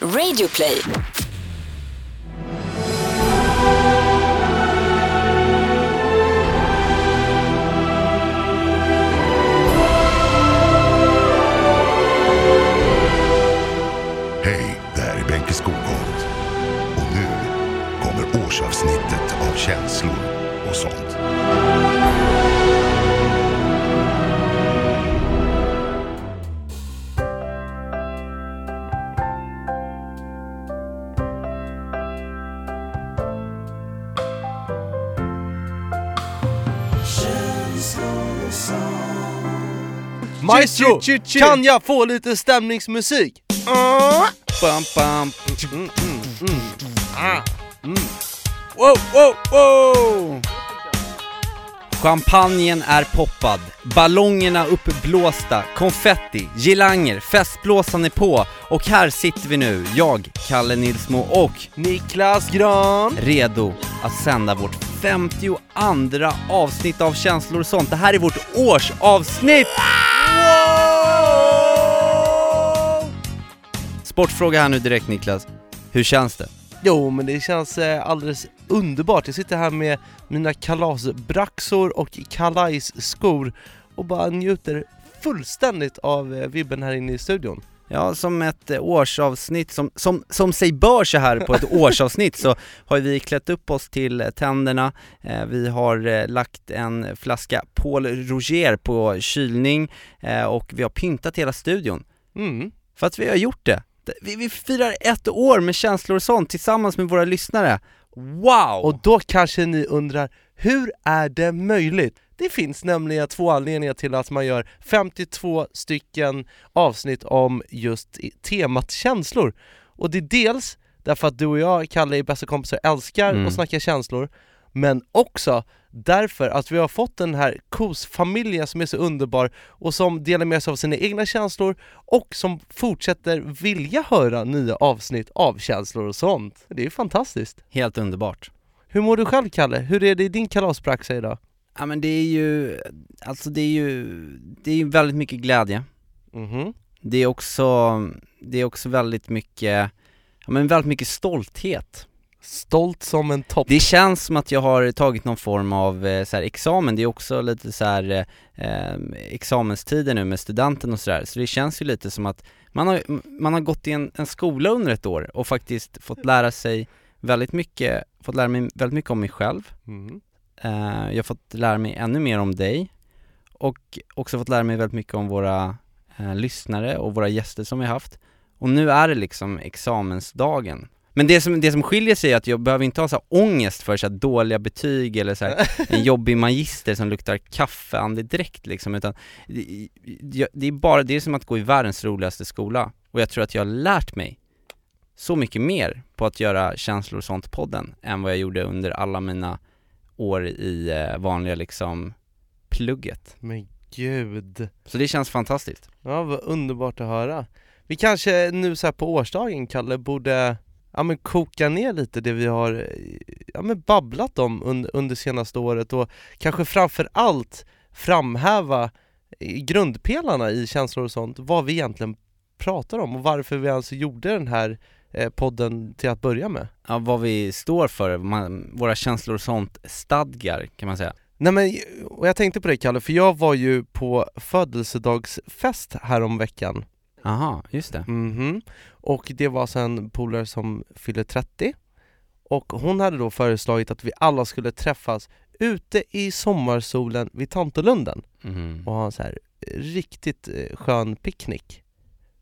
Radioplay. Hej, det här är Benke Skogholt. Och nu kommer årsavsnittet av känslor och sånt. Maestro, kan jag få lite stämningsmusik? Bam, bam. Mm, mm, mm. Ah. Wow, wow, wow! Champagnen är poppad, ballongerna uppblåsta, konfetti, girlanger, festblåsan är på och här sitter vi nu, jag, Kalle Nilsmo och Niklas Gran. redo att sända vårt 52 avsnitt av Känslor och sånt. Det här är vårt årsavsnitt! Sportfråga här nu direkt Niklas. Hur känns det? Jo, men det känns eh, alldeles underbart. Jag sitter här med mina kalasbraxor och kalajsskor och bara njuter fullständigt av eh, vibben här inne i studion. Ja, som ett eh, årsavsnitt, som, som, som sig bör så här på ett årsavsnitt så har vi klätt upp oss till eh, tänderna, eh, vi har lagt en flaska Paul Roger på kylning och vi har pyntat hela studion. Mm. För att vi har gjort det. Det- Vi, vi firar ett år med känslor och sånt tillsammans med våra lyssnare. Wow! Och då kanske ni undrar, hur är det möjligt? Det finns nämligen två anledningar till att man gör 52 stycken avsnitt om just temat känslor. Och det är dels därför att du och jag, Kalle, är bästa kompisar älskar Mm. att snacka känslor, men också därför att vi har fått den här KOS-familjen som är så underbar och som delar med sig av sina egna känslor och som fortsätter vilja höra nya avsnitt av känslor och sånt. Det är fantastiskt. Helt underbart. Hur mår du själv Kalle? Hur är det i din kalaspraxa idag? Ja men det är ju, alltså det är ju, det är ju väldigt mycket glädje. Mhm. Det är också, det är också väldigt mycket, ja men väldigt mycket stolthet. Stolt som en topp. Det känns som att jag har tagit någon form av eh, så här, examen, det är också lite så här eh, examenstider nu med studenten och sådär, så det känns ju lite som att man har, man har gått i en, en skola under ett år och faktiskt fått lära sig väldigt mycket, fått lära mig väldigt mycket om mig själv, Mhm. Eh, jag har fått lära mig ännu mer om dig och också fått lära mig väldigt mycket om våra eh, lyssnare och våra gäster som vi har haft. Och nu är det liksom examensdagen. Men det som, det som skiljer sig är att jag behöver inte ha så här ångest för så dåliga betyg eller så här, en jobbig magister som luktar kaffeandedräkt liksom, utan det, det är bara, det är som att gå i världens roligaste skola. Och jag tror att jag har lärt mig så mycket mer på att göra känslor och sånt podden än vad jag gjorde under alla mina år i eh, vanliga liksom plugget. Men gud. Så det känns fantastiskt. Ja, vad underbart att höra. Vi kanske nu så här på årsdagen, Kalle, borde ja, men koka ner lite det vi har ja, men babblat om under, under senaste året och kanske framför allt framhäva grundpelarna i känslor och sånt, vad vi egentligen pratar om och varför vi alltså gjorde den här podden till att börja med. Ja, vad vi står för, man, våra känslor och sånt stadgar kan man säga. Nej men, och jag tänkte på det Kalle, för jag var ju på födelsedagsfest härom veckan Aha, just det. Mhm. Och det var alltså en polare som fyllde 30 och hon hade då föreslagit att vi alla skulle träffas ute i sommarsolen vid Tantolunden Mhm. och ha en så här riktigt eh, skön picknick.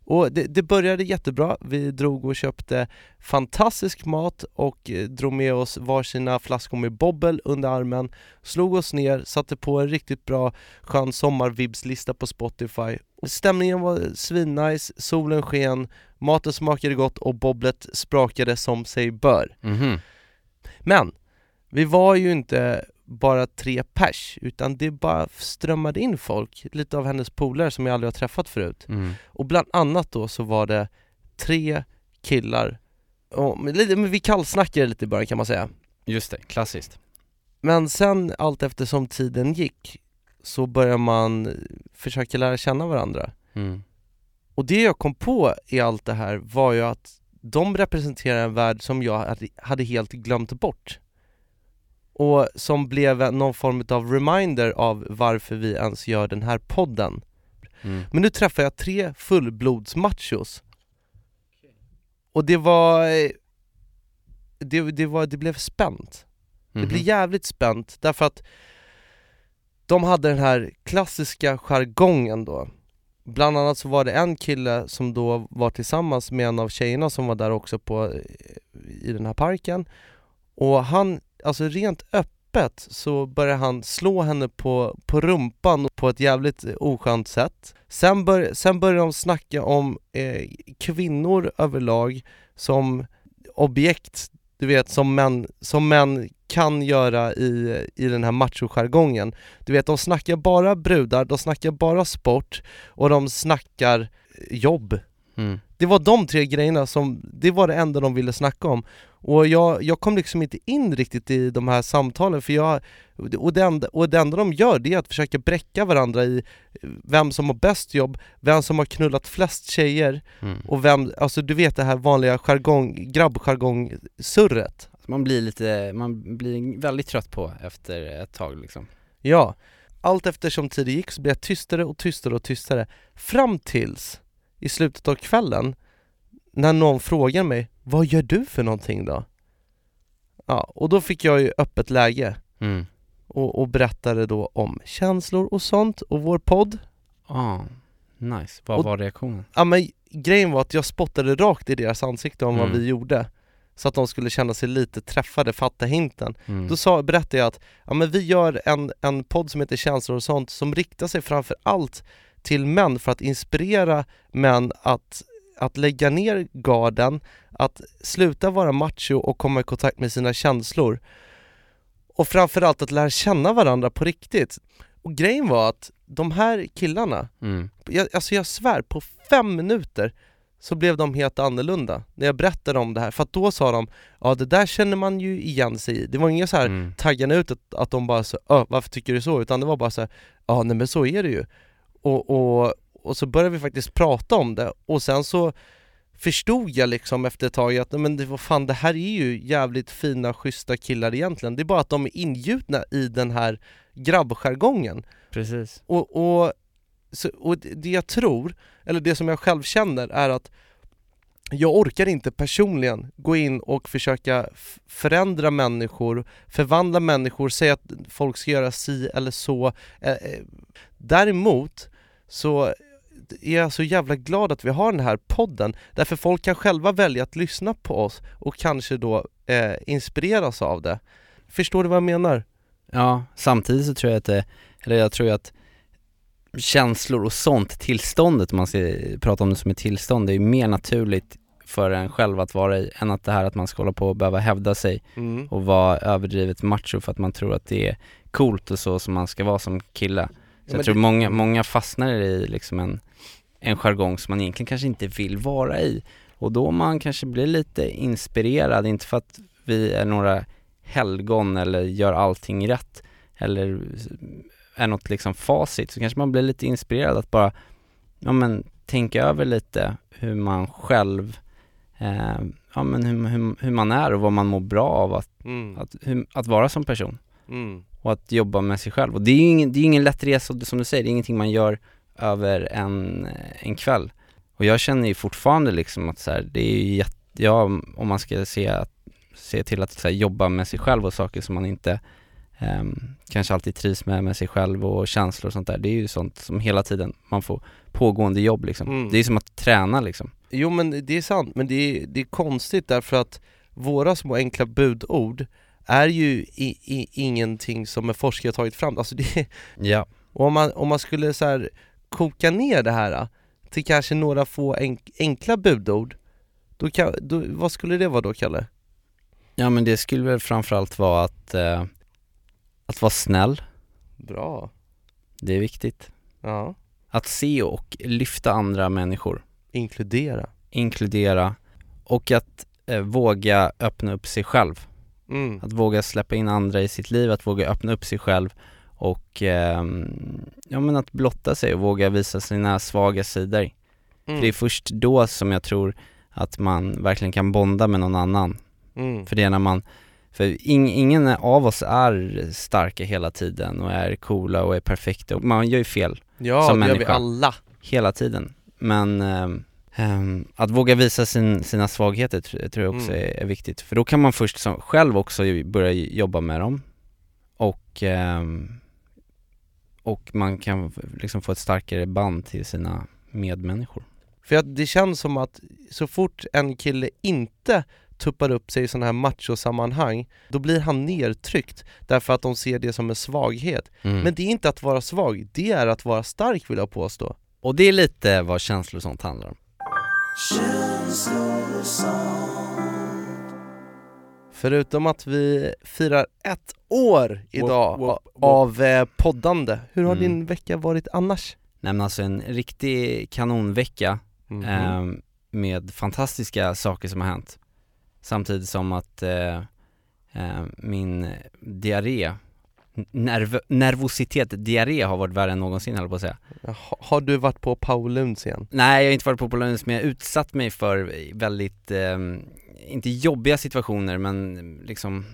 Och det, det började jättebra, vi drog och köpte fantastisk mat och eh, drog med oss varsina flaskor med bobbel under armen, slog oss ner, satte på en riktigt bra skön sommarvibslista på Spotify. Stämningen var svinnice, solen sken, maten smakade gott och bobblet sprakade som sig bör. Mhm. Men vi var ju inte bara tre pers, utan det bara strömmade in folk, lite av hennes polare som jag aldrig har träffat förut. Mm. Och bland annat då så var det tre killar, och, men lite- men vi kallsnackade lite i början kan man säga. Just det, klassiskt. Men sen allt eftersom tiden gick så började man försöka lära känna varandra. Mm. Och det jag kom på i allt det här var ju att de representerar en värld som jag hade helt glömt bort. Och som blev någon form av reminder av varför vi ens gör den här podden. Mm. Men nu träffar jag tre fullblodsmachos. Och det var... Det, det, var, det blev spänt. Det Mhm. blev jävligt spänt därför att de hade den här klassiska jargongen då. Bland annat så var det en kille som då var tillsammans med en av tjejerna som var där också på, i den här parken. Och han, alltså rent öppet så började han slå henne på, på rumpan på ett jävligt oskönt sätt. Sen, bör, sen började de snacka om eh, kvinnor överlag som objekt, du vet som män, som män kan göra i, i den här machojargongen. Du vet, de snackar bara brudar, de snackar bara sport och de snackar jobb. Mm. Det var de tre grejerna som, det var det enda de ville snacka om. Och jag, jag kom liksom inte in riktigt i de här samtalen för jag, och det, enda, och det enda de gör det är att försöka bräcka varandra i vem som har bäst jobb, vem som har knullat flest tjejer Mm. och vem, alltså du vet det här vanliga jargong, grabbjargong-surret. Man blir lite, man blir väldigt trött på efter ett tag liksom Ja, allt eftersom tiden gick så blev jag tystare och tystare och tystare Fram tills i slutet av kvällen när någon frågar mig Vad gör du för någonting då? Ja, och då fick jag ju öppet läge mm. och, och berättade då om känslor och sånt och vår podd Ah, nice. Vad Och- var reaktionen? Ja men grejen var att jag spottade rakt i deras ansikte om vad Mm. vi gjorde Så att de skulle känna sig lite träffade, fatta hinten Mm. Då sa, berättade jag att ja, men vi gör en, en podd som heter Känslor och sånt som riktar sig framför allt till män för att inspirera män att, att lägga ner garden, att sluta vara macho och komma i kontakt med sina känslor. Och framförallt att lära känna varandra på riktigt. Och grejen var att de här killarna, Mm. jag, alltså jag svär, på fem minuter så blev de helt annorlunda när jag berättade om det här. För att då sa de, ja det där känner man ju igen sig i. Det var inga så här Mm. taggarna ut att, att de bara så, "Ö, varför tycker du så? Utan det var bara så här, ja nej men så är det ju. Och, och, och så började vi faktiskt prata om det och sen så förstod jag liksom efter ett tag att men det fan det här är ju jävligt fina schyssta killar egentligen. Det är bara att de är ingjutna i den här grabbjargongen. Precis Och, och, så, och det jag tror, eller det som jag själv känner är att jag orkar inte personligen gå in och försöka förändra människor, förvandla människor, säga att folk ska göra si eller så. Eh, eh, Däremot så är jag så jävla glad att vi har den här podden, därför folk kan själva välja att lyssna på oss och kanske då eh, inspireras av det. Förstår du vad jag menar? Ja, samtidigt så tror jag att det, eller jag tror att känslor och sånt, tillståndet, om man ska prata om det som ett tillstånd, det är mer naturligt för en själv att vara i än att det här att man ska hålla på och behöva hävda sig Mm. och vara överdrivet macho för att man tror att det är coolt och så som man ska vara som kille. Så jag tror många, många fastnar i liksom en, en jargong som man egentligen kanske inte vill vara i. Och då man kanske blir lite inspirerad, inte för att vi är några helgon eller gör allting rätt eller är något liksom facit, så kanske man blir lite inspirerad att bara, ja men tänka över lite hur man själv, eh, ja men hur, hur, hur man är och vad man mår bra av att, Mm. att, hur, att vara som person Mm. Och att jobba med sig själv. Och det är ju ingen, det är ju ingen lätt resa, som du säger, det är ingenting man gör över en, en kväll. Och jag känner ju fortfarande liksom att så här, det är ju jätte, ja, om man ska se, se till att så här, jobba med sig själv och saker som man inte ehm, kanske alltid trivs med, med sig själv och känslor och sånt där. Det är ju sånt som hela tiden man får pågående jobb liksom. Mm. Det är som att träna liksom. Jo men det är sant, men det är, det är konstigt därför att våra små enkla budord är ju i, i, ingenting som en forskare har tagit fram. Alltså det, Ja. och om, man, om man skulle så här koka ner det här till kanske några få enk, enkla budord, då kan, då, vad skulle det vara då Kalle? Ja men det skulle väl framförallt vara att, eh, att vara snäll, Bra. det är viktigt. Ja. Att se och lyfta andra människor, Inkludera. inkludera och att eh, våga öppna upp sig själv. Mm. Att våga släppa in andra i sitt liv, att våga öppna upp sig själv och ehm, ja men att blotta sig och våga visa sina svaga sidor. Mm. Det är först då som jag tror Att man verkligen kan bonda med någon annan. Mm. För det är när man, för ing, ingen av oss är starka hela tiden och är coola och är perfekta. Och Man gör ju fel Ja, som det gör vi alla. hela tiden. Men ehm, ehm, att våga visa sin, sina svagheter tr- tror jag också Mm. är, är viktigt. För då kan man först som, själv också börja jobba med dem och, ehm, och man kan liksom få ett starkare band till sina medmänniskor. För att det känns som att så fort en kille inte tuppar upp sig i sådana här machosammanhang, då blir han nedtryckt därför att de ser det som en svaghet. Mm. Men det är inte att vara svag, det är att vara stark vill jag påstå. Och det är lite vad känslor och sånt handlar om. Förutom att vi firar ett år idag Wop, wop, wop. av eh, poddande, hur har Mm. din vecka varit annars? Nej men alltså en riktig kanonvecka Mhm. Ehm, med fantastiska saker som har hänt. Samtidigt som att eh, eh, min diarré, nerv nervositet, diarré har varit värre än någonsin höll på att säga. Ha- Har du varit på Pauluns igen? Nej jag har inte varit på Polonius men jag har utsatt mig för väldigt, eh, inte jobbiga situationer men liksom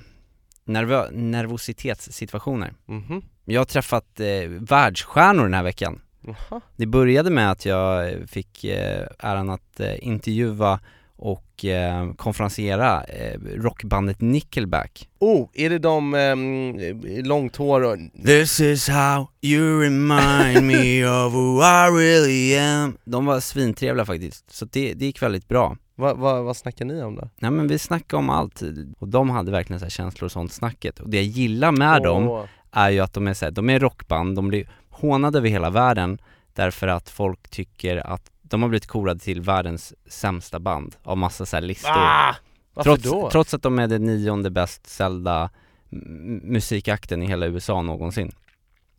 nervö- nervositetssituationer. Mhm. Jag har träffat eh, världsstjärnor den här veckan. Jaha. Det började med att jag fick eh, äran att eh, intervjua och eh, konferenciera eh, rockbandet Nickelback. Oh, är det de ehm, långt hår och... This is how you remind me of who I really am De var svintrevliga faktiskt, så det, det gick väldigt bra. Vad vad- vad snackar ni om då? Nej men vi snackade om allt, och de hade verkligen så här känslor och sånt snacket. Och det jag gillar med dem Åh. är ju att de är så här, de är rockband, de blir hånade över hela världen därför att folk tycker att de har blivit korade till världens sämsta band av massa så här listor. Ah! Varför trots, då? trots att de är den nionde bäst säljda musikakten i hela USA någonsin.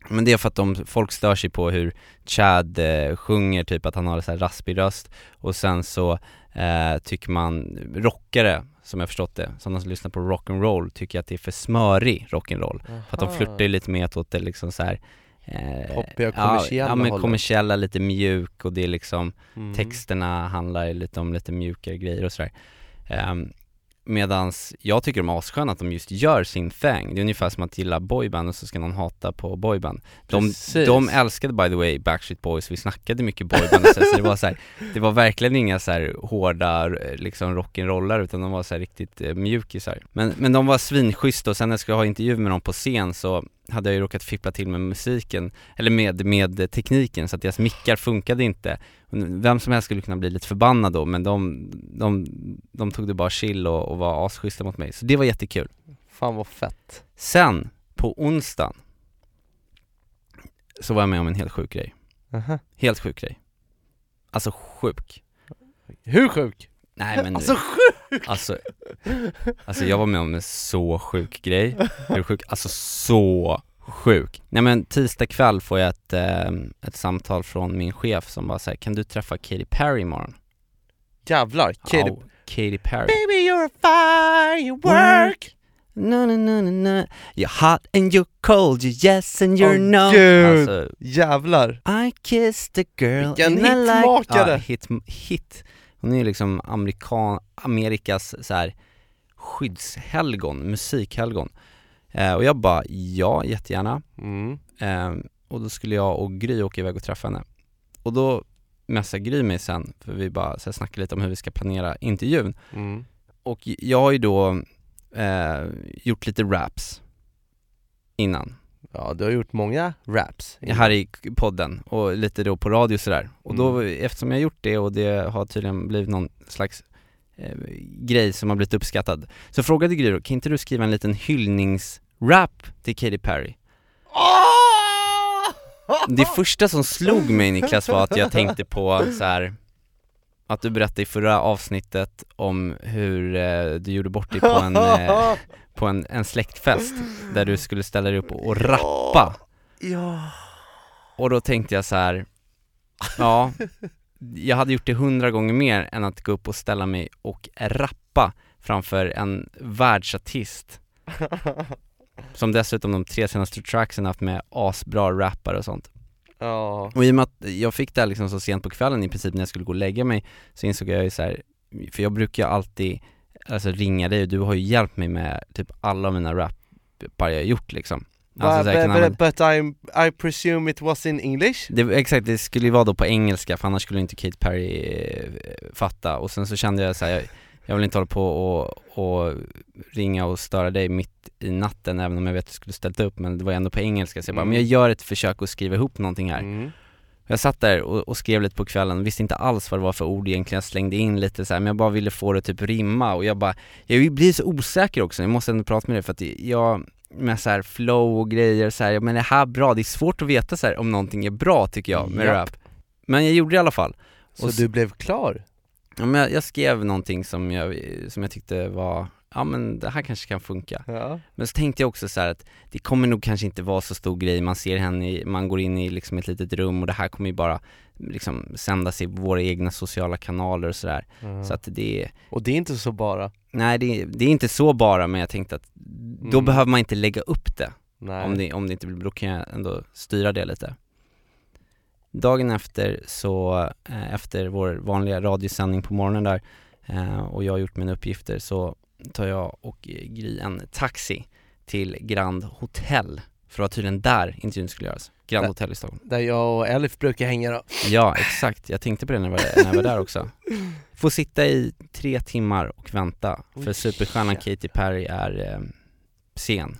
Men det är för att de, folk stör sig på hur Chad eh, sjunger, typ att han har så här raspig röst och sen så eh, tycker man rockare, som jag förstått det, sådana som lyssnar på rock'n'roll tycker att det är för smörig rock'n'roll. För att de flörtar ju lite mer åt det liksom så här. Eh, Poppiga, kommersiella Ja men kommersiella, lite mjuk och det är liksom Mm. Texterna handlar lite om lite mjukare grejer och sådär um, Medans jag tycker de är assköna att de just gör sin thing. Det är ungefär som att gilla boyband och så ska någon hata på boyband. De, Precis. de älskade by the way Backstreet Boys, vi snackade mycket boyband och så, så det var så här, Det var verkligen inga så här hårda eh, liksom rock'n'rollar utan de var så riktigt eh, mjukisar. Men, men de var svinschyssta och sen när jag skulle ha intervju med dem på scen så hade jag ju råkat fippla till med musiken, eller med, med tekniken så att deras mickar funkade inte vem som helst skulle kunna bli lite förbannad då men de, de, de tog det bara chill och, och var asschyssta mot mig, så det var jättekul Fan vad fett. Sen, på onsdagen Så var jag med om en helt sjuk grej, Aha. helt sjuk grej Alltså sjuk Hur sjuk? Nej men Alltså sjuk! alltså, alltså jag var med om en så sjuk grej, hur sjuk? Alltså så sjuk Nej men tisdag kväll får jag ett, eh, ett samtal från min chef som bara säger kan du träffa Katy Perry imorgon? Jävlar, Katy Ja, Katy Perry Baby you're a firework No, no, no, no, no. You're hot and you're cold, you're yes and you're Åh, no Gud. Alltså, Jävlar I kissed a girl Vilken I like- hitmakare. Ja, hit, hit Hon är ju liksom amerikan, Amerikas så här skyddshelgon, musikhelgon eh, Och jag bara, ja jättegärna mm. eh, Och då skulle jag och Gry åka iväg och träffa henne Och då messade Gry mig sen, för vi bara så här, snackade lite om hur vi ska planera intervjun Mm. Och jag har ju då eh, gjort lite raps innan, Ja du har gjort många raps här i podden och lite då på radio och sådär. Och då, Mm. eftersom jag har gjort det och det har tydligen blivit någon slags eh, grej som har blivit uppskattad, så frågade Gry då, kan inte du skriva en liten hyllningsrap till Katy Perry? Det första som slog mig Niklas var att jag tänkte på så här att du berättade i förra avsnittet om hur eh, du gjorde bort dig på en, eh, på en, en släktfest där du skulle ställa dig upp och, och rappa Ja Och då tänkte jag så här. ja, jag hade gjort det hundra gånger mer än att gå upp och ställa mig och rappa framför en världsartist Som dessutom de tre senaste tracksen haft med asbra rappare och sånt. Ja. Och i och med att jag fick det här liksom så sent på kvällen i princip när jag skulle gå och lägga mig Så insåg jag ju så här, för jag brukar ju alltid, alltså ringa dig och du har ju hjälpt mig med typ alla mina rappar jag har gjort liksom. Alltså, så but, but, använda- but I, I presume it was in English? det, exakt, det skulle ju vara då på engelska för annars skulle inte Kate Perry eh, fatta. Och sen så kände jag så här, jag, vill inte hålla på och, och ringa och störa dig mitt i natten även om jag vet att du skulle ställt upp men det var ändå på engelska så jag bara, Mm. men jag gör ett försök att skriva ihop någonting här Mm. Jag satt där och, och skrev lite på kvällen, visste inte alls vad det var för ord egentligen, jag slängde in lite så här, men jag bara ville få det typ rimma och jag bara, jag blir så osäker också, jag måste ändå prata med dig för att jag, med så här flow och grejer så här, men det här bra? Det är svårt att veta så här, om någonting är bra tycker jag med Japp. rap Men jag gjorde det i alla fall Så Och s- du blev klar? Ja, men jag, jag skrev någonting som jag, som jag tyckte var, ja men det här kanske kan funka Ja. Men så tänkte jag också så här att det kommer nog kanske inte vara så stor grej, man ser henne, i, man går in i liksom ett litet rum och det här kommer ju bara liksom sändas i våra egna sociala kanaler och sådär Så att det, Och det är inte så bara? nej det, det är inte så bara men jag tänkte att då Mm. behöver man inte lägga upp det Nej. om det, om det inte blir, då kan jag ändå styra det lite Dagen efter så, eh, efter vår vanliga radiosändning på morgonen där eh, och jag har gjort mina uppgifter så tar jag och Gry en taxi till Grand Hotel för det var tydligen där intervjun skulle göras, Grand Där- Hotel i Stockholm. Där jag och Elif brukar hänga då. Ja exakt, jag tänkte på det när jag var, när jag var där också. Får sitta i tre timmar och vänta för superstjärnan. Katy Perry är eh, sen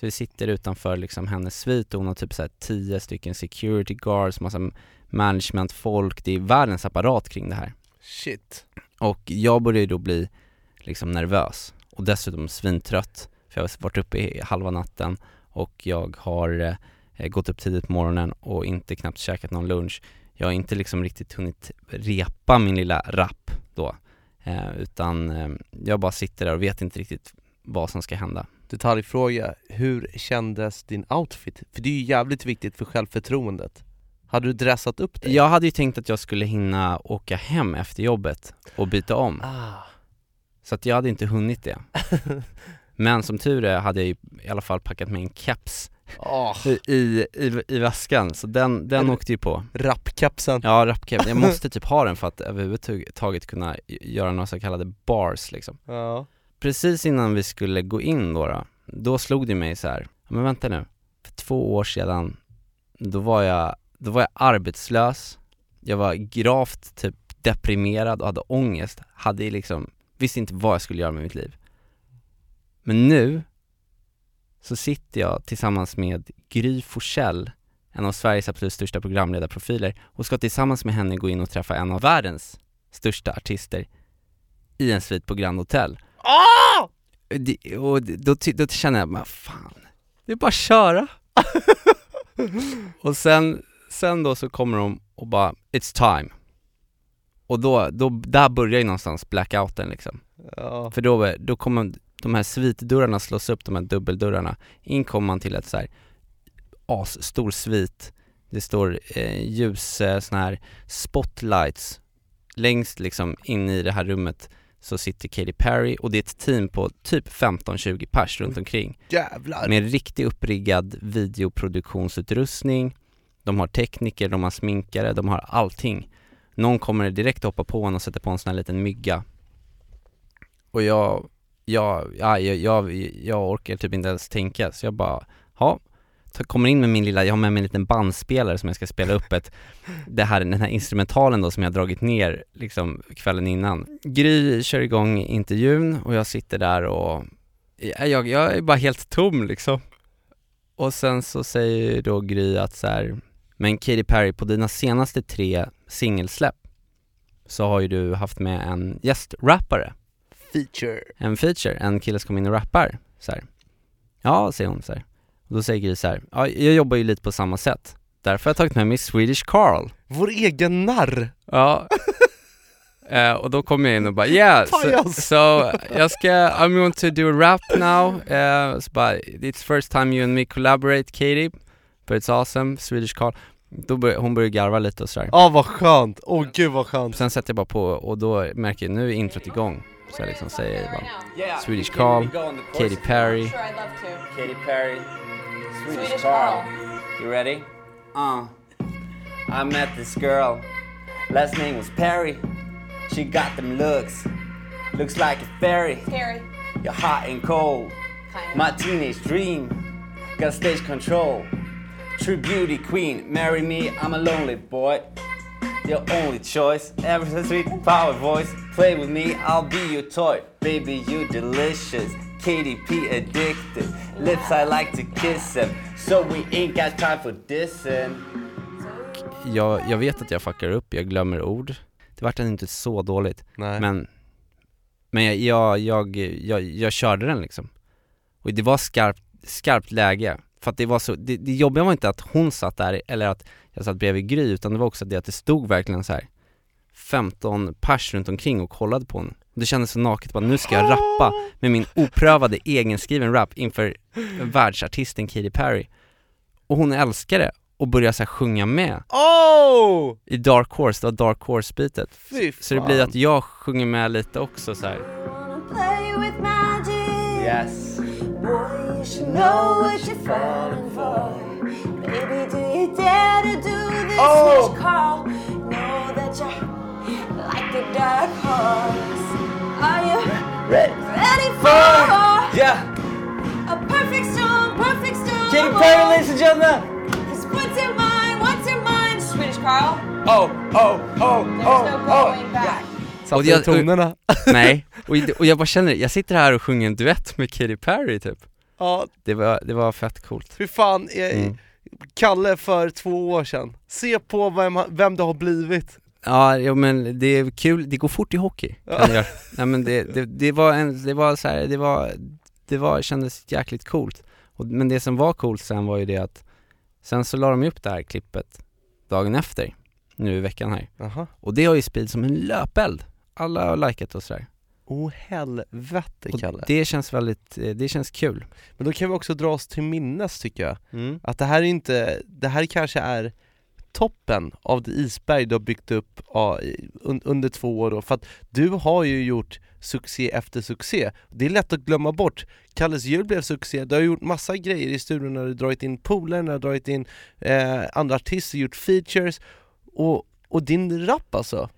Så vi sitter utanför liksom hennes svit och hon har typ såhär tio stycken security guards, massa managementfolk, det är världens apparat kring det här. Shit. Och jag börjar ju då bli liksom nervös och dessutom svintrött för jag har varit uppe i halva natten och jag har eh, gått upp tidigt på morgonen och inte knappt käkat någon lunch. Jag har inte liksom riktigt hunnit repa min lilla rap då eh, utan eh, jag bara sitter där och vet inte riktigt vad som ska hända Detaljfråga, hur kändes din outfit? För det är ju jävligt viktigt för självförtroendet. Hade du dressat upp dig? Jag hade ju tänkt att jag skulle hinna åka hem efter jobbet och byta om. Ah. Så att jag hade inte hunnit det. Men som tur är hade jag i alla fall packat med en keps oh. i, i, i, väskan, så den, den åkte ju på. Rappkapsen Ja, rapkeps, jag måste typ ha den för att överhuvudtaget kunna göra några så kallade bars liksom. Ja Precis innan vi skulle gå in då, då, då slog det mig så här. men vänta nu, för två år sedan, då var jag, då var jag arbetslös, jag var gravt typ deprimerad och hade ångest, hade liksom, visste inte vad jag skulle göra med mitt liv. Men nu, så sitter jag tillsammans med Gry Forssell, en av Sveriges absolut största programledarprofiler, och ska tillsammans med henne gå in och träffa en av världens största artister i en svit på Grand Hotel ah! det, och då, då känner jag, men fan, det är bara att köra. Och sen, sen då så kommer de och bara, it's time. Och då, då, där börjar ju någonstans blackouten liksom. Ja, För då, då kommer de här svitdörrarna slås upp, de här dubbeldörrarna. In kommer man till ett så här asstor svit. Det står eh, ljus, eh, såna här spotlights Längst liksom in i det här rummet så sitter Katy Perry och det är ett team på typ 15-20 pers runt omkring. Jävlar! med riktigt uppriggad videoproduktionsutrustning De har tekniker, de har sminkare, de har allting. Någon kommer direkt hoppa på en och sätta på en sån här liten mygga. Och jag, jag, ja, jag, jag, jag orkar typ inte ens tänka så jag bara, ja Kommer in med min lilla, jag har med mig en liten bandspelare som jag ska spela upp ett Det här, den här instrumentalen då som jag dragit ner liksom kvällen innan. Gry kör igång intervjun och jag sitter där och jag, jag, jag är bara helt tom liksom. Och sen så säger då Gry att så här, men Katy Perry på dina senaste tre singelsläpp så har ju du haft med en gästrappare, Feature. En feature, en kille som kommer in och rappar så här. Ja, säger hon så här. Och då säger Gry så här, ja jag jobbar ju lite på samma sätt. Därför har jag tagit med mig Swedish Carl. Vår egen narr! Ja. Eh, och då kom jag in och bara yeah, so, so jag ska, I'm going to do a rap now, uh, så bara, it's first time you and me collaborate Katie, but it's awesome, Swedish Carl. Då bör, hon började garva lite och sådär Ja vad skönt, åh gud vad skönt. Sen sätter jag bara på och då märker jag, nu är introt igång. Så jag liksom säger bara Swedish Carl, Katy Perry. Katy Perry, Swedish Carl. You ready? Uh, I met this girl. Last name was Perry. She got them looks. Looks like a fairy. Scary. You're hot and cold. Kind of. My teenage dream. Got stage control. True beauty queen. Marry me, I'm a lonely boy. Your only choice. Ever so sweet power voice. Play with me, I'll be your toy. Baby, you delicious. KDP addicted. Lips I like to kiss them. So we ain't got time for dissing. Jag, jag vet att jag fuckar upp, jag glömmer ord. Det vart inte så dåligt, Nej. men Men jag, jag, jag, jag, jag körde den liksom Och det var skarpt, skarpt läge För att det var så, det, det jobbiga var inte att hon satt där eller att jag satt bredvid Gry utan det var också det att det stod verkligen så här 15 pers runt omkring och kollade på henne Det kändes så naket, bara nu ska jag rappa med min oprövade egenskriven rap inför världsartisten Katy Perry Och hon älskade det och började så här sjunga med Oh! i Dark Horse, det var Dark Horse-beatet Fy Så det blir att jag sjunger med lite också så här. Yes. Boy, you should know what you're falling for. Baby, do you dare to do this Oh. call? Know that you're like a dark horse. Red. ready for Yeah. a perfect storm? Perfect storm. Katy Perry, ladies and gentlemen. 'Cause what's in mind? What's in mind? Swedish Carl. Oh, oh, oh, There's oh, no oh. going back. Satte Och du jag- tonerna? Nej, och, och jag bara känner, jag sitter här och sjunger en duett med Katy Perry typ Ja, Det var, det var fett coolt fy fan, jag, Mm. Kalle för två år sedan, se på vem, vem det har blivit Ja, jo, men det är kul, det går fort i hockey. Kan göra. Nej men det, det, det var en, det var så här, det var, det var, kändes jäkligt coolt. Och, Men det som var coolt sen var ju det att Sen så la de upp det här klippet dagen efter, nu i veckan här. Jaha. Och det har ju spridits som en löpeld. Alla har likat och sådär. Oh helvete Och Kalle. det känns väldigt, eh, det känns kul. Men då kan vi också dra oss till minnes tycker jag mm. Att det här är inte, det här kanske är toppen av det isberg du har byggt upp ja, under två år då, för att du har ju gjort succé efter succé. Det är lätt att glömma bort. Kalles jul blev succé, du har gjort massa grejer i studion när du har dragit in polare, när du har dragit in eh, andra artister, gjort features och, och din rap alltså.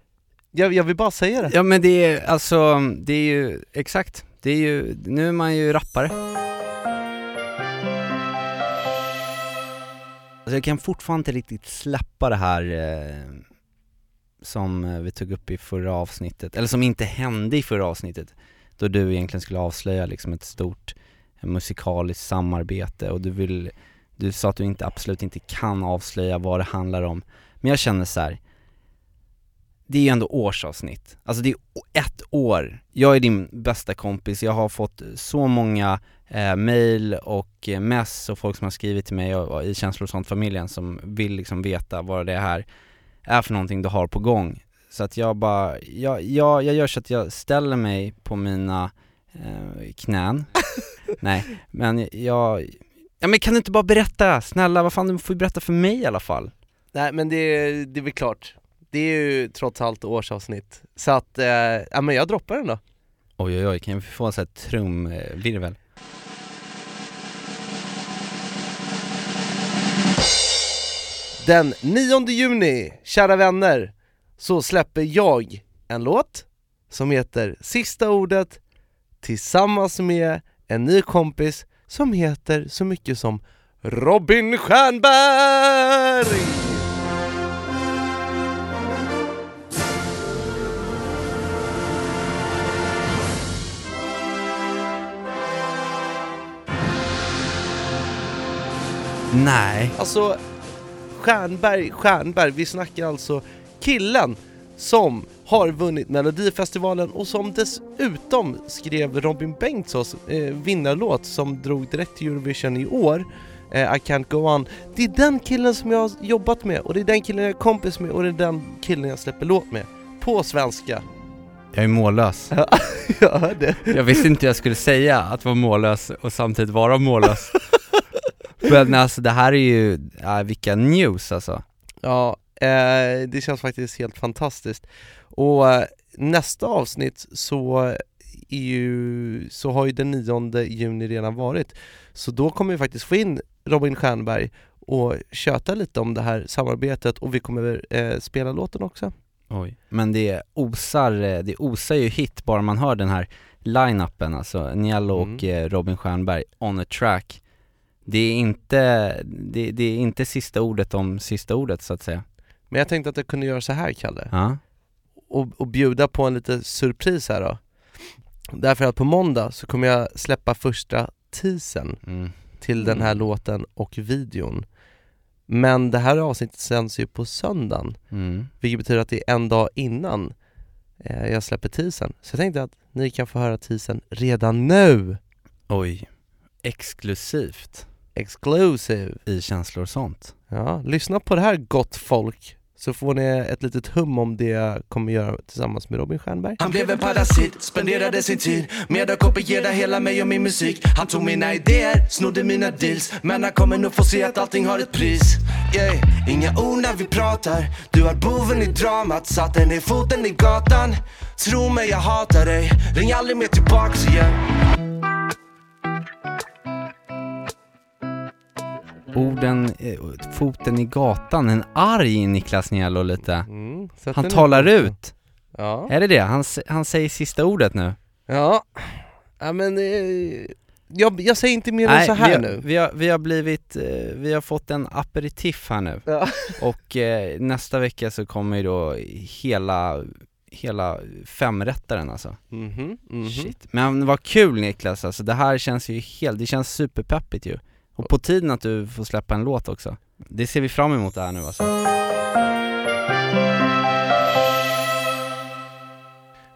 Jag, jag vill bara säga det. Ja men det är alltså, det är ju, exakt, det är ju, nu är man ju rappare Alltså jag kan fortfarande inte riktigt släppa det här eh, som eh, vi tog upp i förra avsnittet, eller som inte hände i förra avsnittet Då du egentligen skulle avslöja liksom ett stort eh, musikaliskt samarbete och du vill, du sa att du inte, absolut inte kan avslöja vad det handlar om. Men jag känner så här. det är ju ändå årsavsnitt, alltså det är ett år. Jag är din bästa kompis, jag har fått så många eh, mail och eh, mess och folk som har skrivit till mig och, och i känslor och sånt familjen som vill liksom veta vad det här är för någonting du har på gång Så att jag bara, jag, jag, jag gör så att jag ställer mig på mina eh, knän Nej, men jag, ja men kan du inte bara berätta? Snälla, vad fan du får ju berätta för mig i alla fall Nej men det, det är väl klart. Det är ju trots allt årsavsnitt. Så att, eh, ja men jag droppar den då. Oj oj oj, kan vi få en sån här trumvirvel? Den 9 juni, kära vänner, så släpper jag en låt som heter Sista ordet tillsammans med en ny kompis som heter så mycket som Robin Stjernberg! Nej Alltså, Stjernberg, Stjernberg, vi snackar alltså killen som har vunnit Melodifestivalen och som dessutom skrev Robin Bengtssons eh, vinnarlåt som drog direkt till Eurovision i år, eh, I can't go on. Det är den killen som jag har jobbat med och det är den killen jag är kompis med och det är den killen jag släpper låt med. På svenska. Jag är mållös jag hörde. Jag visste inte jag skulle säga att vara mållös och samtidigt vara mållös Men alltså det här är ju, ja, vilka news alltså Ja, eh, det känns faktiskt helt fantastiskt. Och eh, nästa avsnitt så är ju, så har ju den 9 juni redan varit. Så då kommer vi faktiskt få in Robin Stjernberg och köta lite om det här samarbetet och vi kommer eh, spela låten också. Oj. Men det osar, eh, det osar ju hit bara man hör den här line-upen, alltså Niello och Mm. eh, Robin Stjernberg on a track. Det är inte, det, det är inte sista ordet om sista ordet så att säga. Men jag tänkte att jag kunde göra så här Kalle, Ja. och, och bjuda på en lite surpris här då. Därför att på måndag så kommer jag släppa första teasern Mm. till den här Mm. låten och videon. Men det här avsnittet sänds ju på söndagen, Mm. vilket betyder att det är en dag innan eh, jag släpper teasern. Så jag tänkte att ni kan få höra teasern redan nu! Oj. Exklusivt Exclusive! i känslor och sånt. Ja, lyssna på det här gott folk, så får ni ett litet hum om det jag kommer göra tillsammans med Robin Stjernberg. Han blev en parasit, spenderade sin tid med att kopiera hela mig och min musik Han tog mina idéer, snodde mina deals Men han kommer nog få se att allting har ett pris yeah. Inga ord när vi pratar Du är boven i dramat, satte ner foten i gatan Tro mig jag hatar dig, ring aldrig mer tillbaks igen Orden, eh, foten i gatan, en arg Niklas Niello lite. Mm, Han talar i- ut. Ja. Är det det? Han, han säger sista ordet nu. Ja, ja men eh, jag, jag säger inte mer än så här vi har, nu. Vi har, vi har blivit, eh, vi har fått en aperitif här nu. Ja. Och eh, nästa vecka så kommer ju då hela, hela femrättaren alltså. Mhm, mhm. Shit. Men vad kul Niklas alltså, det här känns ju helt, det känns superpeppigt ju. Och på tiden att du får släppa en låt också. Det ser vi fram emot det här nu alltså.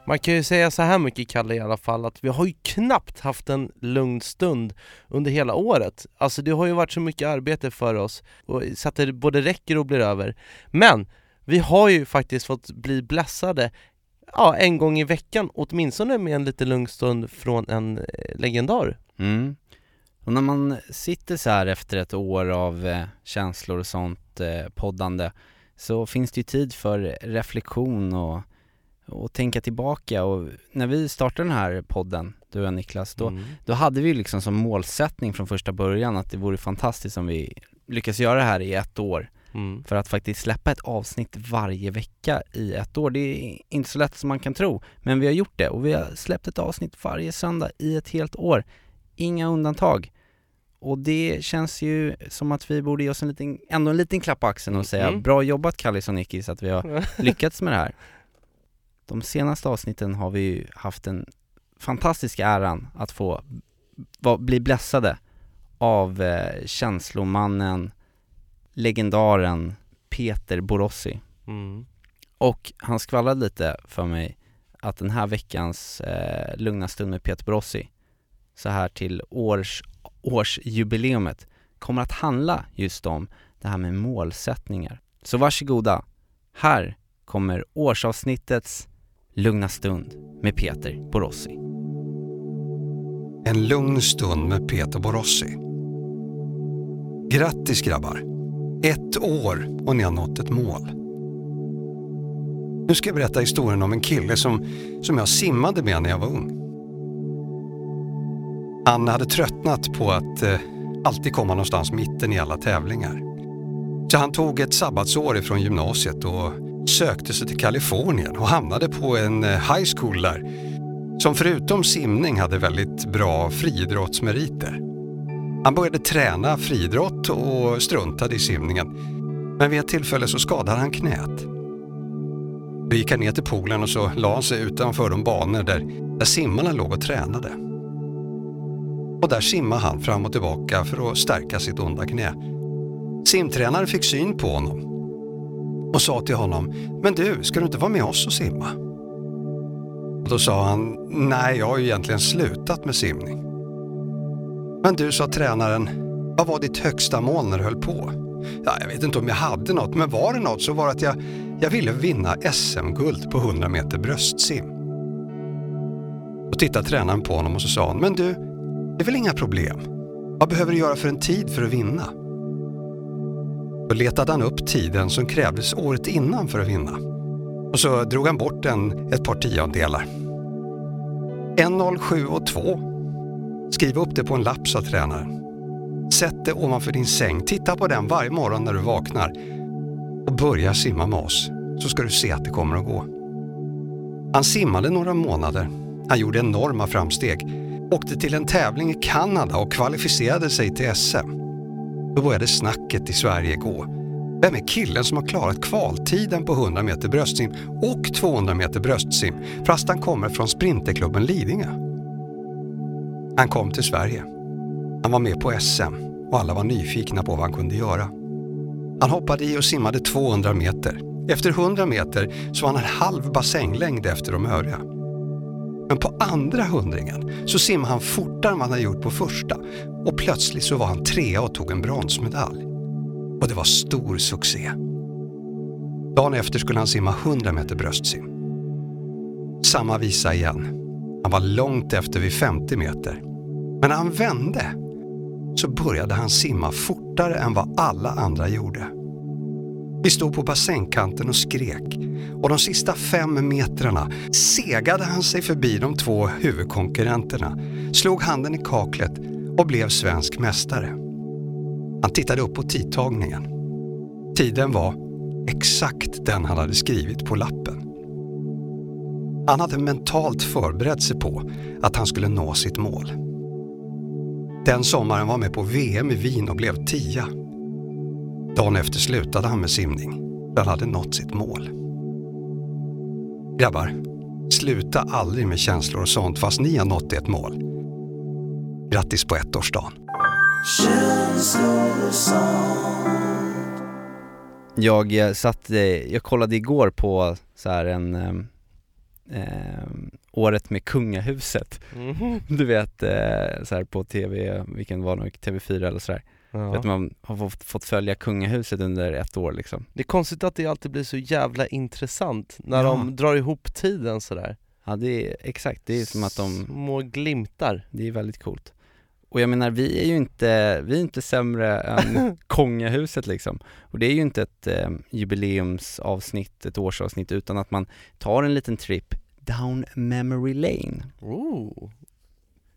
Man kan ju säga så här mycket Kalle i alla fall, att vi har ju knappt haft en lugn stund under hela året. Alltså det har ju varit så mycket arbete för oss, och så att det både räcker och blir över. Men vi har ju faktiskt fått bli blessade ja, en gång i veckan, åtminstone med en lite lugn stund från en eh, legendar. Mm. Och när man sitter så här efter ett år av eh, känslor och sånt eh, poddande så finns det ju tid för reflektion och, och tänka tillbaka och när vi startade den här podden, du och jag Niklas, då, Mm. då hade vi liksom som målsättning från första början att det vore fantastiskt om vi lyckas göra det här i ett år Mm. för att faktiskt släppa ett avsnitt varje vecka i ett år. Det är inte så lätt som man kan tro, men vi har gjort det och vi har släppt ett avsnitt varje söndag i ett helt år. Inga undantag. Och det känns ju som att vi borde ge oss en liten, ändå en liten klapp på axeln och säga Mm. bra jobbat Kallis och Nickis att vi har lyckats med det här. De senaste avsnitten har vi ju haft den fantastiska äran att få bli blessade av eh, känslomannen, legendaren Peter Borossi. Mm. Och han skvallrade lite för mig att den här veckans eh, lugna stund med Peter Borossi, så här till års, årsjubileumet, kommer att handla just om det här med målsättningar. Så varsågoda, här kommer årsavsnittets lugna stund med Peter Borossi. En lugn stund med Peter Borossi. Grattis grabbar! Ett år och ni har nått ett mål. Nu ska jag berätta historien om en kille som, som jag simmade med när jag var ung. Han hade tröttnat på att eh, alltid komma någonstans mitten i alla tävlingar. Så han tog ett sabbatsår ifrån gymnasiet och sökte sig till Kalifornien och hamnade på en eh, high school där som förutom simning hade väldigt bra friidrottsmeriter. Han började träna friidrott och struntade i simningen. Men vid ett tillfälle så skadade han knät. Då gick han ner till poolen och så la han sig utanför de banor där, där simmarna låg och tränade. Och där simmade han fram och tillbaka för att stärka sitt onda knä. Simtränaren fick syn på honom och sa till honom Men du, ska du inte vara med oss och simma? Och då sa han, nej jag har ju egentligen slutat med simning. Men du, sa tränaren, vad var ditt högsta mål när du höll på? Ja, jag vet inte om jag hade något, men var det något så var det att jag, jag ville vinna SM-guld på 100 meter bröstsim. Då tittade tränaren på honom och så sa han, men du, det är väl inga problem? Vad behöver du göra för en tid för att vinna? Då letade han upp tiden som krävdes året innan för att vinna. Och så drog han bort den ett par tiondelar. 1.07 och 2. Skriv upp det på en lapp, sa tränaren. Sätt det ovanför din säng, titta på den varje morgon när du vaknar och börja simma med oss så ska du se att det kommer att gå. Han simmade några månader. Han gjorde enorma framsteg. Åkte till en tävling i Kanada och kvalificerade sig till SM. Då började snacket i Sverige gå. Vem är killen som har klarat kvaltiden på 100 meter bröstsim och 200 meter bröstsim fast han kommer från Sprinterklubben Lidingö? Han kom till Sverige. Han var med på SM och alla var nyfikna på vad han kunde göra. Han hoppade i och simmade 200 meter. Efter 100 meter så var han en halv bassänglängd efter de övriga. Men på andra hundringen så simmade han fortare än vad han hade gjort på första och plötsligt så var han trea och tog en bronsmedalj. Och det var stor succé. Dagen efter skulle han simma 100 meter bröstsim. Samma visa igen. Han var långt efter vid 50 meter. Men när han vände så började han simma fortare än vad alla andra gjorde. Vi stod på bassängkanten och skrek och de sista fem metrarna segade han sig förbi de två huvudkonkurrenterna, slog handen i kaklet och blev svensk mästare. Han tittade upp på tidtagningen. Tiden var exakt den han hade skrivit på lappen. Han hade mentalt förberett sig på att han skulle nå sitt mål. Den sommaren var med på VM i Wien och blev tia. Dagen efter slutade han med simning. Han hade nått sitt mål. Grabbar, sluta aldrig med känslor och sånt fast ni har nått ert mål. Grattis på ettårsdagen. Jag eh, satt, eh, jag kollade igår på så här en ehm, Året med kungahuset Mhm. Du vet eh, så här på TV, vilken var det, TV4 eller sådär Ja. Att man har fått, följa kungahuset under ett år liksom. Det är konstigt att det alltid blir så jävla intressant när Ja. de drar ihop tiden sådär. Ja det är exakt, det är som att de, Små glimtar. Det är väldigt coolt. Och jag menar vi är ju inte, vi är inte sämre än kungahuset liksom. Och det är ju inte ett eh, jubileumsavsnitt, ett årsavsnitt utan att man tar en liten trip down memory lane. Oh.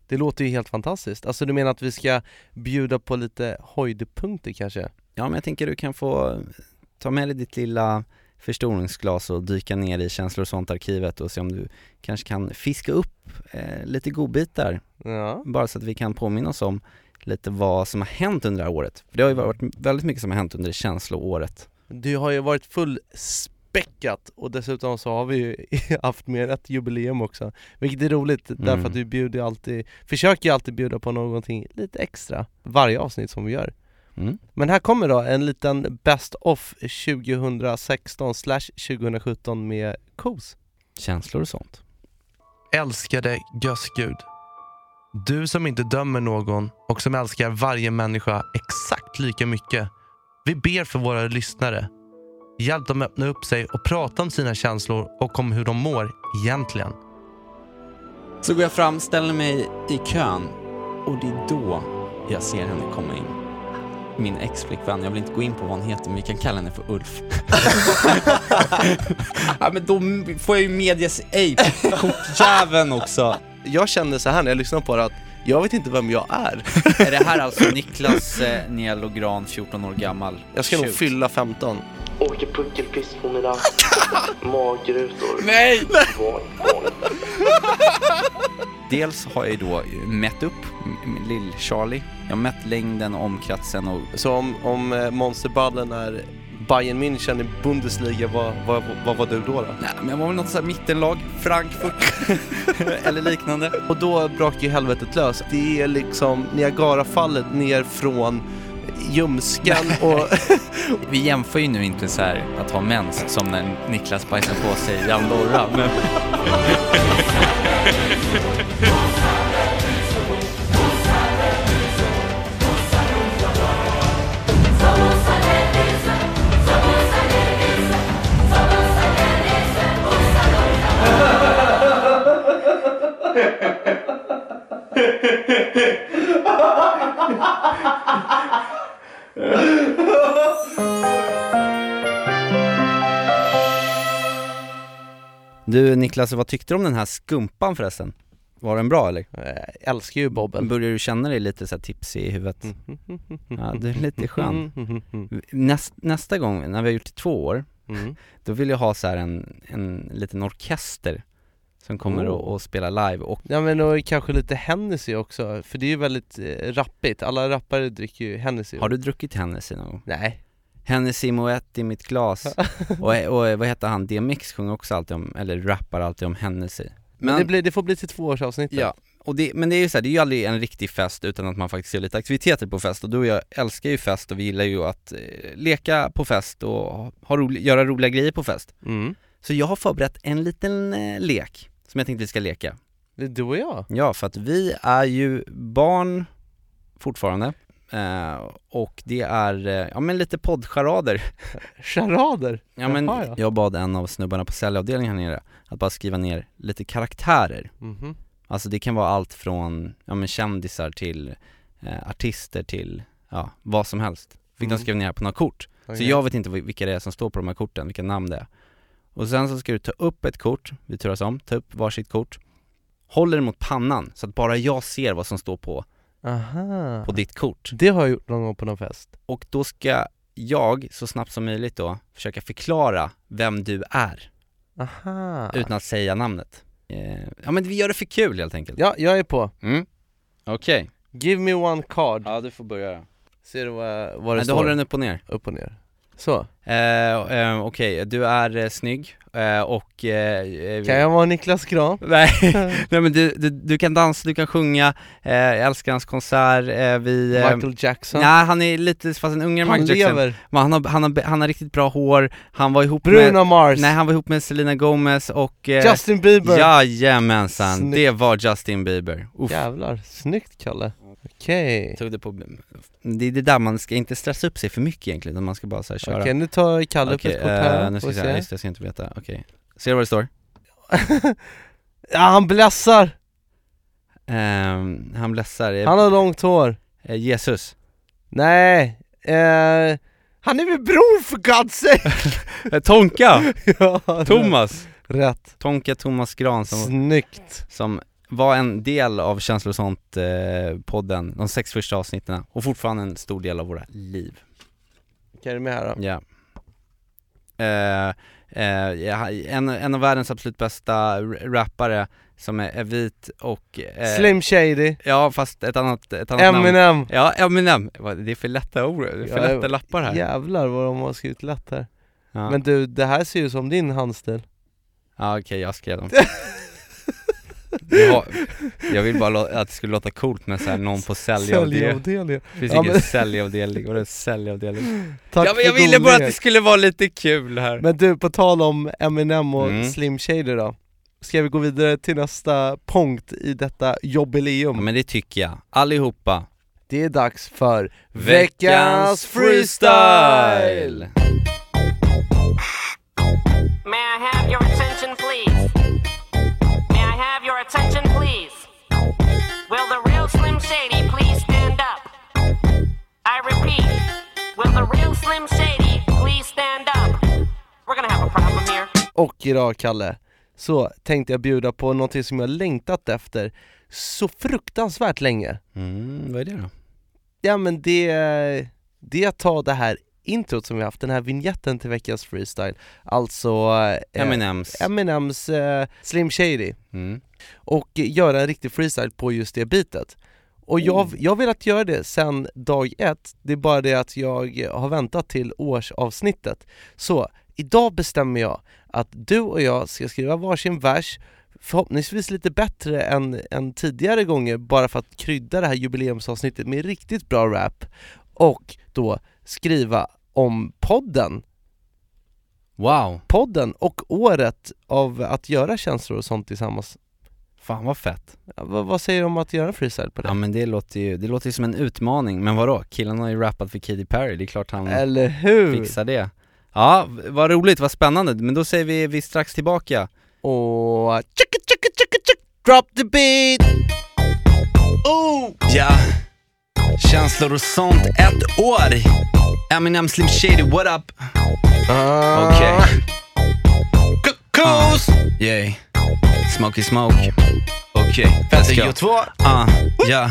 Det låter ju helt fantastiskt, alltså du menar att vi ska bjuda på lite höjdpunkter kanske? Ja men jag tänker du kan få ta med dig ditt lilla förstoringsglas och dyka ner i känslor och sånt arkivet och se om du kanske kan fiska upp eh, lite godbitar Ja, bara så att vi kan påminna oss om lite vad som har hänt under det här året. För det har ju varit väldigt mycket som har hänt under känsloåret. det har ju varit fullspäckat och dessutom så har vi ju haft mer ett jubileum också Vilket är roligt därför Mm. att vi bjuder ju alltid, försöker ju alltid bjuda på någonting lite extra varje avsnitt som vi gör Mm. Men här kommer då en liten Best of 2016 2017 med KOS Känslor och sånt. Älskade Gösgud. Du som inte dömer någon och som älskar varje människa exakt lika mycket. Vi ber för våra lyssnare. Hjälp dem öppna upp sig och prata om sina känslor och om hur de mår egentligen. Så går jag fram, ställer mig i kön och det är då jag ser henne komma in. Min ex-flickvän, jag vill inte gå in på vad hon heter men vi kan kalla henne för Ulf. ja men då får jag ju medias ej, kortjäveln också. Jag kände så här när jag lyssnade på det att jag vet inte vem jag är Är det här alltså Niklas eh, Nielo Gran, 14 år gammal? Jag ska nog Shoot. fylla 15 Åker puckelpiss på mina magrutor. Nej! Var- Dels har jag ju då mätt upp lill-Charlie. Jag har mätt längden och omkretsen och Så om, om eh, monsterballen är Bayern München i Bundesliga, vad, vad, vad var du då? då? Nej, men jag var väl något sånt här mittenlag, Frankfurt eller liknande. Och då brakar ju helvetet lös. Det är liksom Niagarafallet ner från ljumsken och Vi jämför ju nu inte så här att ha mens som när Niklas bajsar på sig i Andorra, men... Du Niklas, vad tyckte du om den här skumpan förresten? Var den bra eller? Jag älskar ju bobben. Börjar du känna dig lite så här tipsig i huvudet? Ja, du är lite skön. Näst, nästa gång, när vi har gjort det två år, Mm. Då vill jag ha så en, en liten orkester som kommer Oh. och, och spela live och Ja men och kanske lite Hennessy också, för det är ju väldigt eh, rappigt, alla rappare dricker ju Hennessy Har du druckit Hennessy någon gång? Nej Hennessy Moët i mitt glas. Och, och vad heter han, DMX sjunger också alltid om, eller rappar alltid om Hennessy. Men, det, blir, det får bli till tvåårsavsnittet. Ja, och det, men det är ju så här, det är ju aldrig en riktig fest utan att man faktiskt gör lite aktiviteter på fest. Och du och jag älskar ju fest och vi gillar ju att eh, leka på fest och ha rolig, göra roliga grejer på fest. Mm. Så jag har förberett en liten eh, lek som jag tänkte vi ska leka. Det är du och jag. Ja, för att vi är ju barn fortfarande eh, och det är, eh, ja men lite poddcharader Charader? Ja men Jaha, ja. jag bad en av snubbarna på säljavdelningen här nere att bara skriva ner lite karaktärer Mhm. Alltså det kan vara allt från, ja men kändisar till eh, artister till, ja vad som helst Fick Mm. de skriva ner på några kort Så Okej. jag vet inte vil- vilka det är som står på de här korten, vilka namn det är Och sen så ska du ta upp ett kort, vi turas om, ta upp varsitt kort Håller det mot pannan så att bara jag ser vad som står på, Aha. på ditt kort. Det har jag gjort någon gång på någon fest. Och då ska jag så snabbt som möjligt då försöka förklara vem du är. Aha. Utan att säga namnet. Eh, Ja men vi gör det för kul helt enkelt. Ja, jag är på. Mm, okej. Give me one card. Ja du får börja då. Ser du vad, vad det Nej, du står? håller den upp och ner. Upp och ner Så, eh, eh, Okej, du är eh, snygg eh, och... Eh, kan jag vara Niklas Grahn? Nej, nej men du, du, du kan dansa, du kan sjunga, eh, jag älskar hans konsert, eh, vi... Eh, Michael Jackson? Nej han är lite, fast en Han Michael Jackson lever. Men han har, han, har, han har riktigt bra hår, han var ihop Bruno med... Mars? Nej han var ihop med Selena Gomez och... Eh, Justin Bieber? Jajamensan, Snyggt. det var Justin Bieber. Uff. Jävlar, snyggt Kalle Okej Tog det på... Det är det där man ska inte stressa upp sig för mycket egentligen, utan man ska bara så här köra Okej, nu tar Kalle upp ett kort här, eh, nu ska se, se. just jag ska inte veta, okej Ser du vad det står? Ja, han blässar! Ehm, han blässar, eh, Han har långt hår eh, Jesus Nej, eh, han är min bror för God's sake! Tonka! ja, Thomas! Rätt Tonka Thomas Gran som, Snyggt! som var en del av sånt eh, podden, de sex första avsnitten och fortfarande en stor del av våra liv. Okej, är du med här då? Ja. Eh, eh, ja, en, en av världens absolut bästa rappare som är, är vit och eh, Slim Shady, Ja fast ett annat, ett annat namn. Eminem. Ja, Eminem, det är för lätta ord, det är för Ja, lätta lappar här. Jävlar vad de har skrivit lätt här. Ja, Men du, det här ser ju som din handstil. Ja okej jag skrev dem jag, vill bara att det skulle låta coolt med så här någon på säljavdelningen Säljavdelningen Finns Ja, ingen men- säljavdelning, vadå säljavdelning? Tack Ja men jag ville bara att det skulle vara lite kul här Men du, på tal om Eminem och Mm. Slim Shady då Ska vi gå vidare till nästa punkt i detta jubileum? Ja men det tycker jag, allihopa Det är dags för Veckans freestyle! May I have your attention, please? Repeat, will the real Slim Shady please stand up? We're gonna have a problem here. Och idag Kalle, så tänkte jag bjuda på någonting som jag längtat efter så fruktansvärt länge Mm, vad är det då? Ja men det, det är att ta det här introt som vi haft, den här vignetten till veckans freestyle Alltså eh, Eminems Eminems eh, Slim Shady mm. och göra en riktig freestyle på just det bitet. Och jag, jag har velat göra det sen dag ett, det är bara det att jag har väntat till årsavsnittet. Så idag bestämmer jag att du och jag ska skriva varsin vers, förhoppningsvis lite bättre än, än tidigare gånger, bara för att krydda det här jubileumsavsnittet med riktigt bra rap, och då skriva om podden Wow, podden och året av att göra känslor och sånt tillsammans. Fan vad fett Ja, vad, vad säger du om att göra en freestyle på det? Ja men det låter ju, det låter ju som en utmaning, men vadå? Killen har ju rappat för Katy Perry, det är klart han Eller hur? fixar det Ja, vad roligt, vad spännande, men då säger vi, vi strax tillbaka Och chicka chicka chicka chick, drop the beat! Oh! Ja, känslor och sånt, ett år. Eminem Slim Shady, what up? Ah. Okej. Kukus! Yeah. Smoky smoke. Okej, let's go. två. Ah, ja.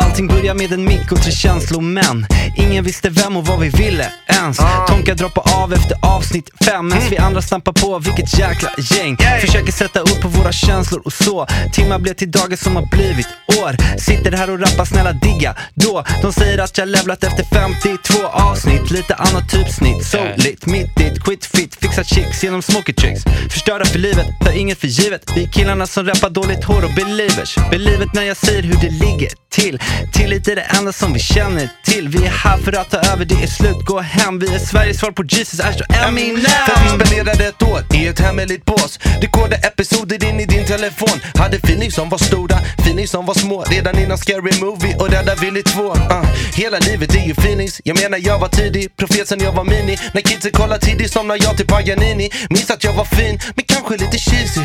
Allting börjar med en mick och tre känslomän Ingen visste vem och vad vi ville ens. Tonka droppar av efter avsnitt fem Medan vi andra stampar på, vilket jäkla gäng. Försöker sätta ord på våra känslor och så. Timmar blev till dagar som har blivit år. Sitter här och rappar, snälla digga. Då De säger att jag levlat efter 52 avsnitt. Lite annat typsnitt, so lit, mitt it, quit fit Fixa chicks genom smoky tricks. Förstörda för livet, tar inget för givet. Vi killarna som rappar dåligt hår och believers. Believet när jag säger hur det ligger till. Tillit är det enda som vi känner till. Vi är här för att ta över, det är slut, gå hem. Vi är Sveriges svar på Jesus, Ash och Eminem. För vi spenderade ett år i ett hemligt bås. Rekordade episoder in i din telefon. Hade feelings som var stora, feelings som var små. Redan innan Scary Movie och Rädda Willy 2 uh, ah, Hela livet är ju feelings, jag menar jag var tidig. Profet sen jag var mini. När kidsen kollar tidigt somnar jag till Paganini. Minns att jag var fin, men kanske lite cheesy.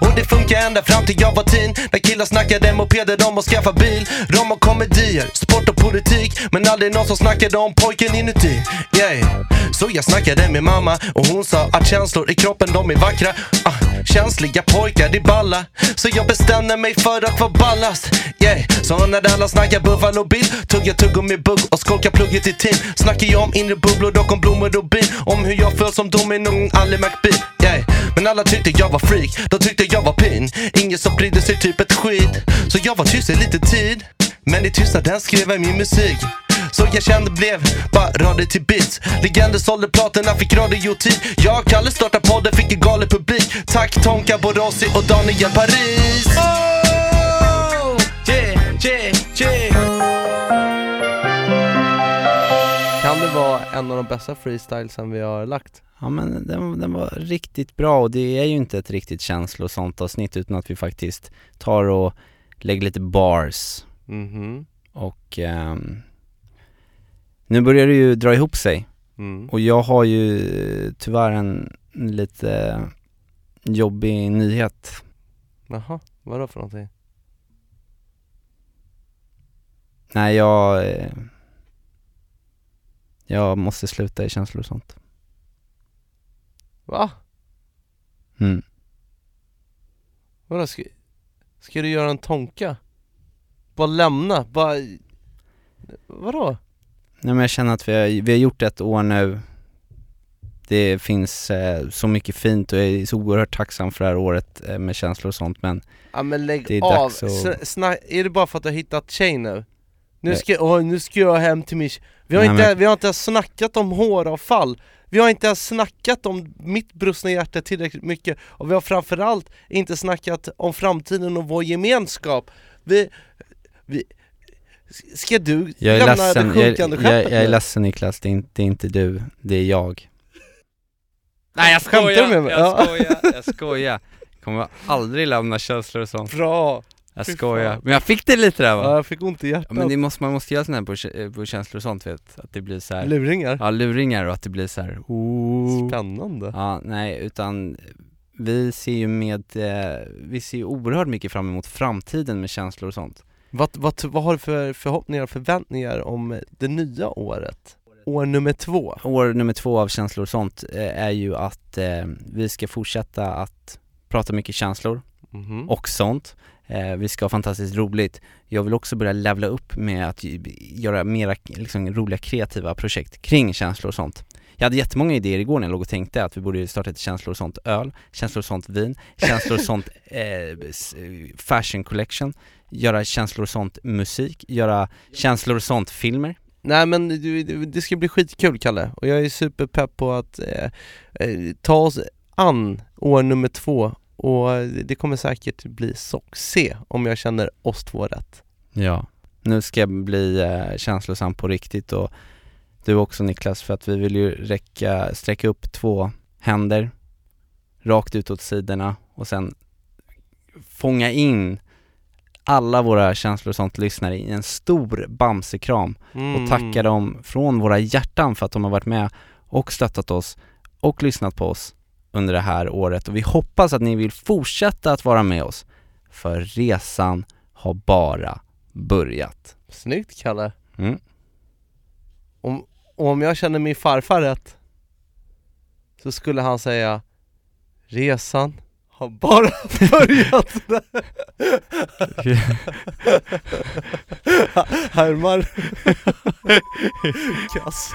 Och det funkar ända fram till jag var teen. När killar snackade mopeder om att skaffa bil. Rom och komedier, sport och politik Men aldrig någon som snackade om pojken inuti. Yeah. Så jag snackade med mamma och hon sa att känslor i kroppen de är vackra. Ah, Känsliga pojkar det är balla. Så jag bestämde mig för att vara ballast. Yeah. Så när alla snackar Buffalo Bill Tugga jag tuggummi bugg och skolka plugget i tim Snackar jag om inre bubblor, dock om blommor och bin. Om hur jag föll som domino, i någon Ali McBeal yeah. Men alla tyckte jag var freak, de tyckte jag var pin. Ingen som brydde sig typ ett skit. Så jag var tyst i lite tid. Men i tystnaden skrev jag min musik. Så jag kände blev bara radio till beats. Legender sålde platina, fick radiotid. Jag och Kalle startade podden, fick en galen publik. Tack Tonka Borossi och Daniel Paris. Oh, yeah, yeah, yeah. Kan det vara en av de bästa freestylesen vi har lagt? Ja men den, den var riktigt bra och det är ju inte ett riktigt känslosamt avsnitt utan att vi faktiskt tar och lägger lite bars Mhm. och ehm, nu börjar det ju dra ihop sig Mm. och jag har ju tyvärr en lite jobbig nyhet Jaha, vadå för någonting? Nej jag, eh, jag måste sluta i känslor och sånt Va? mm. Vadå, ska, ska du göra en tonka? Bara lämna, bara... Vadå? Nej men jag känner att vi har, vi har gjort ett år nu. Det finns eh, så mycket fint och jag är så oerhört tacksam för det här året eh, med känslor och sånt men Ja men lägg Det är av, dags att- sna- är det bara för att du har hittat tjej nu? Nu ska, åh, nu ska jag hem till min vi har, Nej, inte, men- vi har inte ens snackat om håravfall. Vi har inte ens snackat om mitt brustna hjärta tillräckligt mycket Och vi har framförallt inte snackat om framtiden och vår gemenskap. Vi, vi Ska du Jag är lämna ledsen, det jag, sjunkande jag, jag skeppet är nu? ledsen Niklas, det är, inte, det är inte du, det är jag Nej jag Skämtar du med mig? jag Ja. skojar, jag skojar Kommer aldrig lämna känslor och sånt Bra! Jag skojar, men jag fick det lite där va? Ja, jag fick ont i Ja, hjärtat men det måste, man måste göra sådana här på, på känslor och sånt vet, att det blir så här. Luringar? Ja luringar och att det blir så här. Oh. Spännande Ja, nej utan vi ser ju med, eh, vi ser ju oerhört mycket fram emot framtiden med känslor och sånt Vad, vad, vad har du för förhoppningar och förväntningar om det nya året? År nummer två? År nummer två av känslor och sånt eh, är ju att eh, vi ska fortsätta att prata mycket känslor Mhm. och sånt eh, Vi ska ha fantastiskt roligt Jag vill också börja levla upp med att göra mera liksom, roliga kreativa projekt kring känslor och sånt jag hade jättemånga idéer igår när jag låg och tänkte att vi borde starta ett känslor och sånt öl, känslor och sånt vin, känslor och sånt eh, fashion collection, göra känslor och sånt musik, göra känslor och sånt filmer. Nej men det ska bli skitkul Kalle, och jag är superpepp på att eh, eh, ta oss an år nummer två och det kommer säkert bli succé om jag känner oss två rätt. Ja, nu ska jag bli eh, känslosam på riktigt och du också Niklas för att vi vill ju räcka, sträcka upp två händer rakt ut åt sidorna och sen fånga in alla våra känslor och sånt lyssnare i en stor bamsekram Mm. och tacka dem från våra hjärtan för att de har varit med och stöttat oss och lyssnat på oss under det här året och vi hoppas att ni vill fortsätta att vara med oss för resan har bara börjat. Snyggt Kalle! Mm. Om, och om jag känner min farfar rätt så skulle han säga Resan har bara börjat Härmar Kass.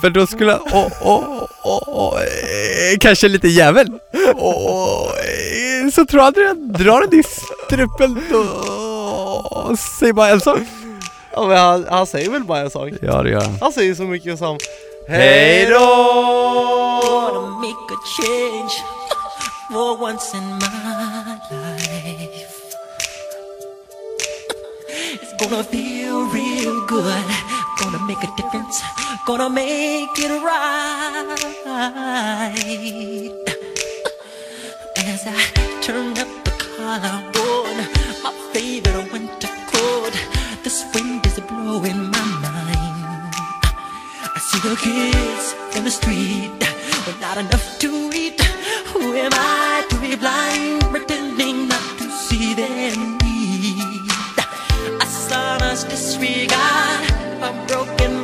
För då skulle, och, och, och, eh, kanske lite jävel. Eh, så tror jag att jag drar den i strupen och säger bara en sak. Ja men han, han säger väl bara en sak? Ja det gör han. Han säger så mycket som Hej då! Wanna make a change for once in my life. It's gonna feel real good. Gonna make a difference. Gonna make it right. As I turn up the collar on my favorite winter coat, this wind blowing my mind. I see the kids in the street with not enough to eat. Who am I to be blind, pretending not to see their need? A son's disregard, a broken